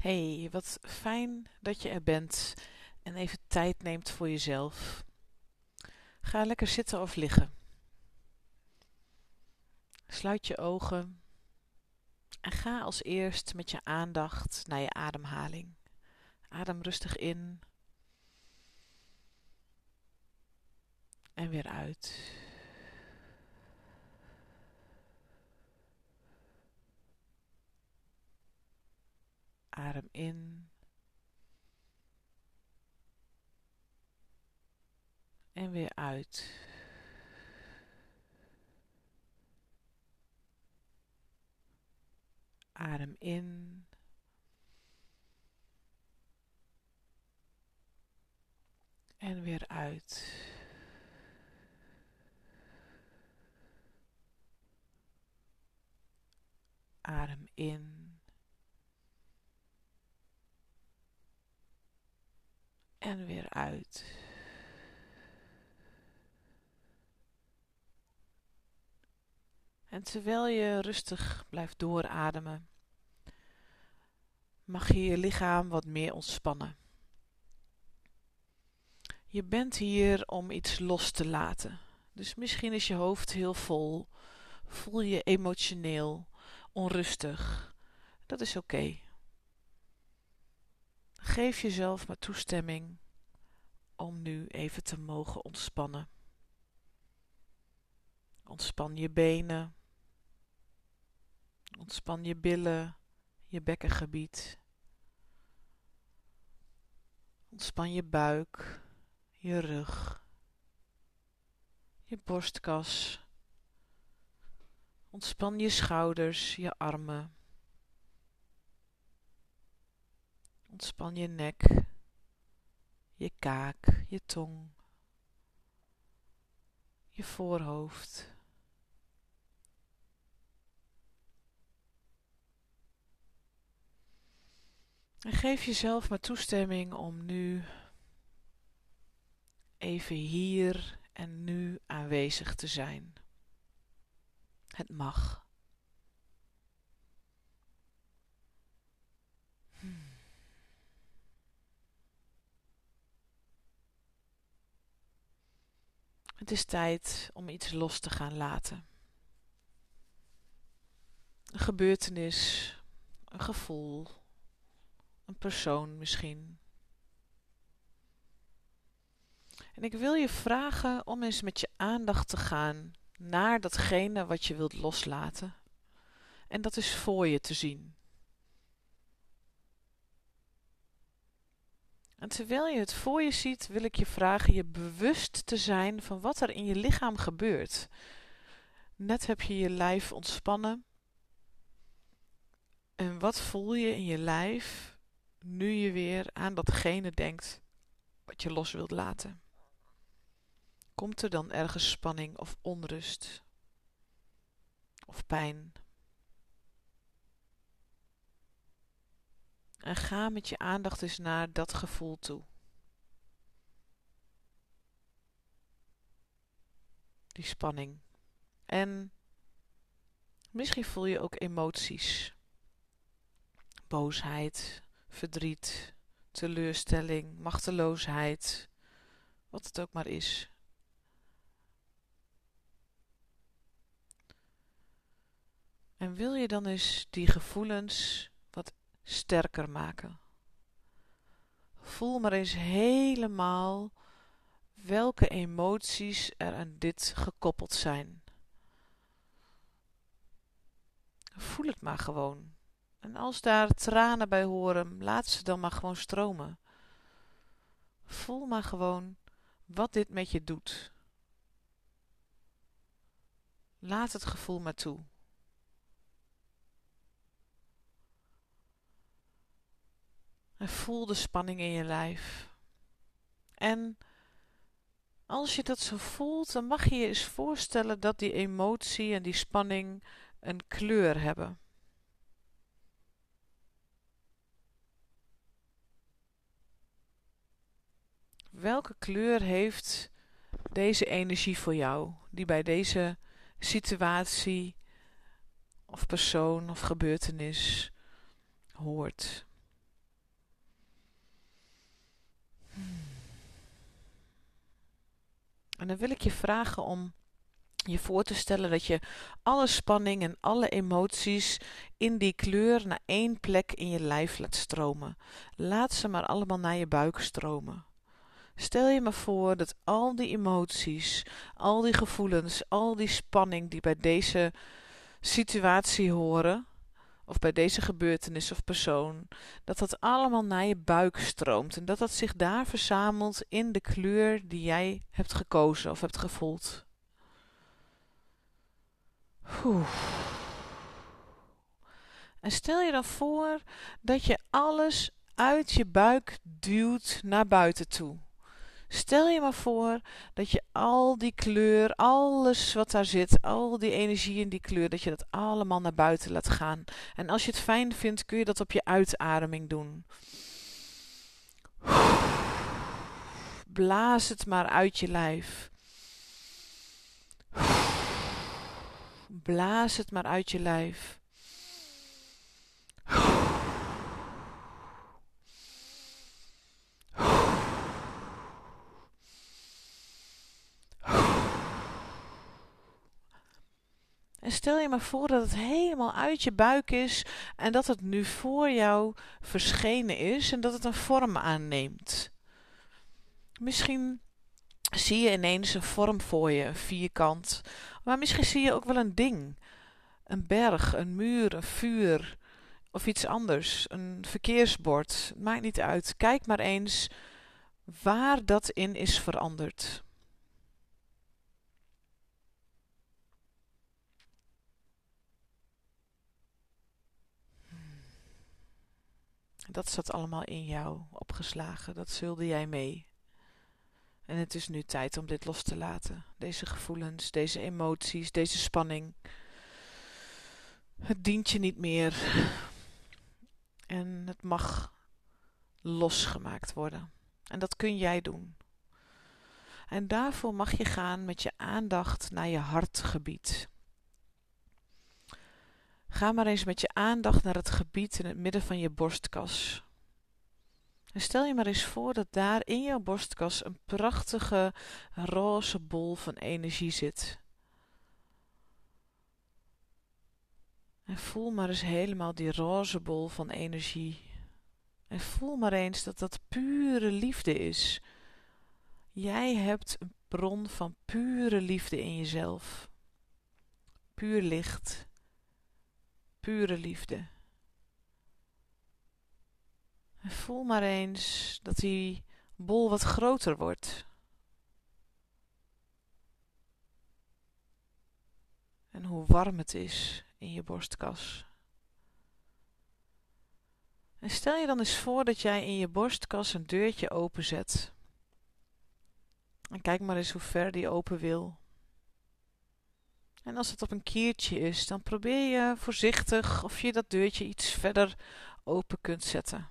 Hey, wat fijn dat je er bent en even tijd neemt voor jezelf. Ga lekker zitten of liggen. Sluit je ogen en ga als eerst met je aandacht naar je ademhaling. Adem rustig in en weer uit. Adem in. En weer uit. Adem in. En weer uit. Adem in. En weer uit. En terwijl je rustig blijft doorademen, mag je je lichaam wat meer ontspannen. Je bent hier om iets los te laten. Dus misschien is je hoofd heel vol, voel je emotioneel, onrustig. Dat is oké. Geef jezelf maar toestemming om nu even te mogen ontspannen. Ontspan je benen. Ontspan je billen, je bekkengebied. Ontspan je buik, je rug, je borstkas. Ontspan je schouders, je armen. Ontspan je nek, je kaak, je tong, je voorhoofd. En geef jezelf maar toestemming om nu even hier en nu aanwezig te zijn. Het mag. Het is tijd om iets los te gaan laten. Een gebeurtenis, een gevoel, een persoon misschien. En ik wil je vragen om eens met je aandacht te gaan naar datgene wat je wilt loslaten. En dat is voor je te zien. En terwijl je het voor je ziet, wil ik je vragen je bewust te zijn van wat er in je lichaam gebeurt. Net heb je je lijf ontspannen. En wat voel je in je lijf nu je weer aan datgene denkt wat je los wilt laten? Komt er dan ergens spanning of onrust of pijn? En ga met je aandacht eens naar dat gevoel toe. Die spanning. En misschien voel je ook emoties. Boosheid, verdriet, teleurstelling, machteloosheid. Wat het ook maar is. En wil je dan eens die gevoelens sterker maken. Voel maar eens helemaal welke emoties er aan dit gekoppeld zijn. Voel het maar gewoon. En als daar tranen bij horen, laat ze dan maar gewoon stromen. Voel maar gewoon wat dit met je doet. Laat het gevoel maar toe. En voel de spanning in je lijf. En als je dat zo voelt, dan mag je je eens voorstellen dat die emotie en die spanning een kleur hebben. Welke kleur heeft deze energie voor jou, die bij deze situatie of persoon of gebeurtenis hoort? En dan wil ik je vragen om je voor te stellen dat je alle spanning en alle emoties in die kleur naar één plek in je lijf laat stromen. Laat ze maar allemaal naar je buik stromen. Stel je maar voor dat al die emoties, al die gevoelens, al die spanning die bij deze situatie horen, of bij deze gebeurtenis of persoon, dat dat allemaal naar je buik stroomt en dat dat zich daar verzamelt in de kleur die jij hebt gekozen of hebt gevoeld. En stel je dan voor dat je alles uit je buik duwt naar buiten toe. Stel je maar voor dat je al die kleur, alles wat daar zit, al die energie in die kleur, dat je dat allemaal naar buiten laat gaan. En als je het fijn vindt, kun je dat op je uitademing doen. Blaas het maar uit je lijf. Blaas het maar uit je lijf. En stel je maar voor dat het helemaal uit je buik is en dat het nu voor jou verschenen is en dat het een vorm aanneemt. Misschien zie je ineens een vorm voor je, een vierkant. Maar misschien zie je ook wel een ding. Een berg, een muur, een vuur of iets anders. Een verkeersbord. Maakt niet uit. Kijk maar eens waar dat in is veranderd. Dat zat allemaal in jou opgeslagen. Dat zulde jij mee. En het is nu tijd om dit los te laten. Deze gevoelens, deze emoties, deze spanning. Het dient je niet meer. En het mag losgemaakt worden. En dat kun jij doen. En daarvoor mag je gaan met je aandacht naar je hartgebied. Ga maar eens met je aandacht naar het gebied in het midden van je borstkas. En stel je maar eens voor dat daar in jouw borstkas een prachtige roze bol van energie zit. En voel maar eens helemaal die roze bol van energie. En voel maar eens dat dat pure liefde is. Jij hebt een bron van pure liefde in jezelf. Puur licht. Pure liefde. En voel maar eens dat die bol wat groter wordt. En hoe warm het is in je borstkas. En stel je dan eens voor dat jij in je borstkas een deurtje openzet. En kijk maar eens hoe ver die open wil. En als het op een kiertje is, dan probeer je voorzichtig of je dat deurtje iets verder open kunt zetten.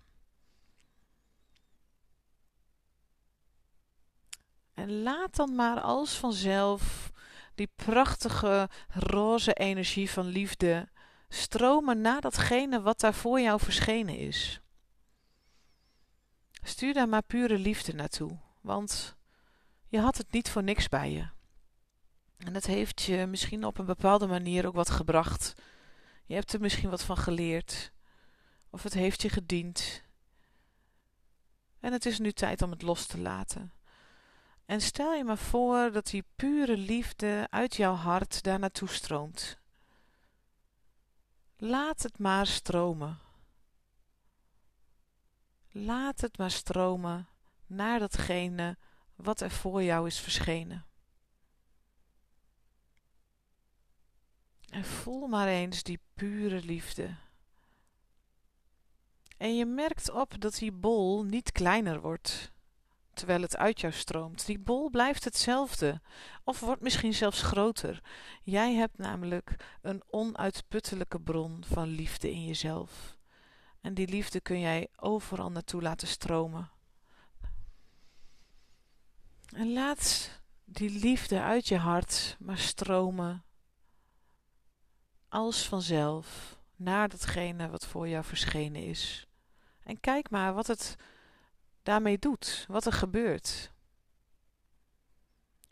En laat dan maar als vanzelf die prachtige roze energie van liefde stromen naar datgene wat daar voor jou verschenen is. Stuur daar maar pure liefde naartoe, want je had het niet voor niks bij je. En het heeft je misschien op een bepaalde manier ook wat gebracht. Je hebt er misschien wat van geleerd, of het heeft je gediend. En het is nu tijd om het los te laten. En stel je maar voor dat die pure liefde uit jouw hart daar naartoe stroomt. Laat het maar stromen. Laat het maar stromen naar datgene wat er voor jou is verschenen. En voel maar eens die pure liefde. En je merkt op dat die bol niet kleiner wordt terwijl het uit jou stroomt. Die bol blijft hetzelfde, of wordt misschien zelfs groter. Jij hebt namelijk een onuitputtelijke bron van liefde in jezelf. En die liefde kun jij overal naartoe laten stromen. En laat die liefde uit je hart maar stromen als vanzelf naar datgene wat voor jou verschenen is. En kijk maar wat het daarmee doet, wat er gebeurt.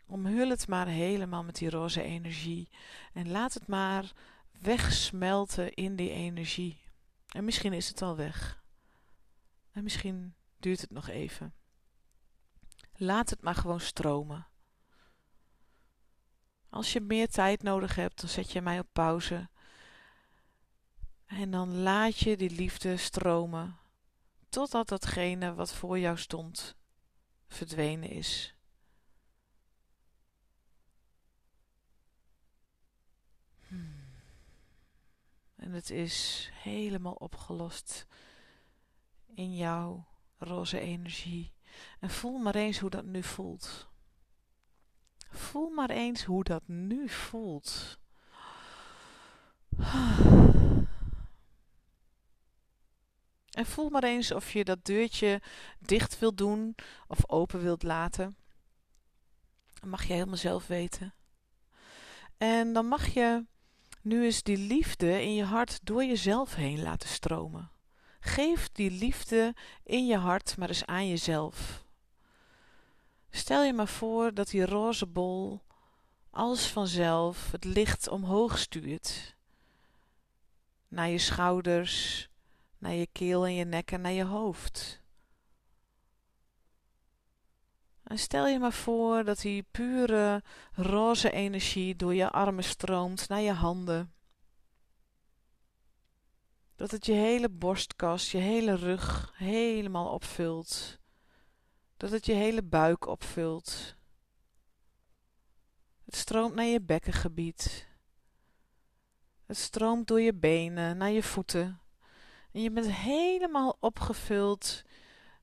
Omhul het maar helemaal met die roze energie. En laat het maar wegsmelten in die energie. En misschien is het al weg. En misschien duurt het nog even. Laat het maar gewoon stromen. Als je meer tijd nodig hebt, dan zet je mij op pauze. En dan laat je die liefde stromen. Totdat datgene wat voor jou stond verdwenen is. Hmm. En het is helemaal opgelost in jouw roze energie. En voel maar eens hoe dat nu voelt. Voel maar eens hoe dat nu voelt. En voel maar eens of je dat deurtje dicht wilt doen of open wilt laten. Dat mag je helemaal zelf weten. En dan mag je nu eens die liefde in je hart door jezelf heen laten stromen. Geef die liefde in je hart maar eens aan jezelf. Stel je maar voor dat die roze bol als vanzelf het licht omhoog stuurt. Naar je schouders, naar je keel en je nek en naar je hoofd. En stel je maar voor dat die pure roze energie door je armen stroomt naar je handen. Dat het je hele borstkas, je hele rug helemaal opvult. Dat het je hele buik opvult. Het stroomt naar je bekkengebied. Het stroomt door je benen, naar je voeten. En je bent helemaal opgevuld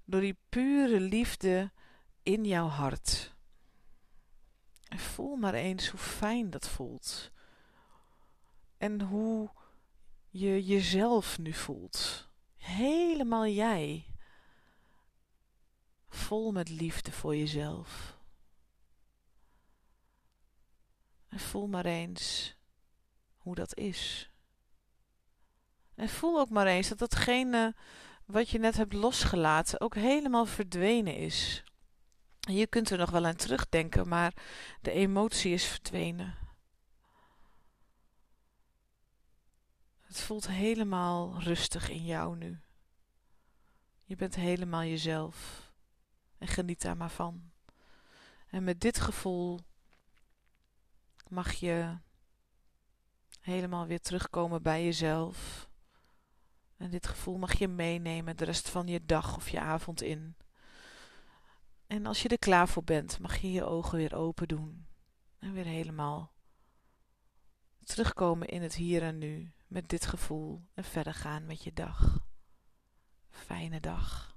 door die pure liefde in jouw hart. En voel maar eens hoe fijn dat voelt. En hoe je jezelf nu voelt. Helemaal jij. Vol met liefde voor jezelf. En voel maar eens hoe dat is. En voel ook maar eens dat datgene wat je net hebt losgelaten ook helemaal verdwenen is. Je kunt er nog wel aan terugdenken, maar de emotie is verdwenen. Het voelt helemaal rustig in jou nu. Je bent helemaal jezelf. En geniet daar maar van. En met dit gevoel mag je helemaal weer terugkomen bij jezelf. En dit gevoel mag je meenemen de rest van je dag of je avond in. En als je er klaar voor bent, mag je je ogen weer open doen. En weer helemaal terugkomen in het hier en nu met dit gevoel en verder gaan met je dag. Fijne dag.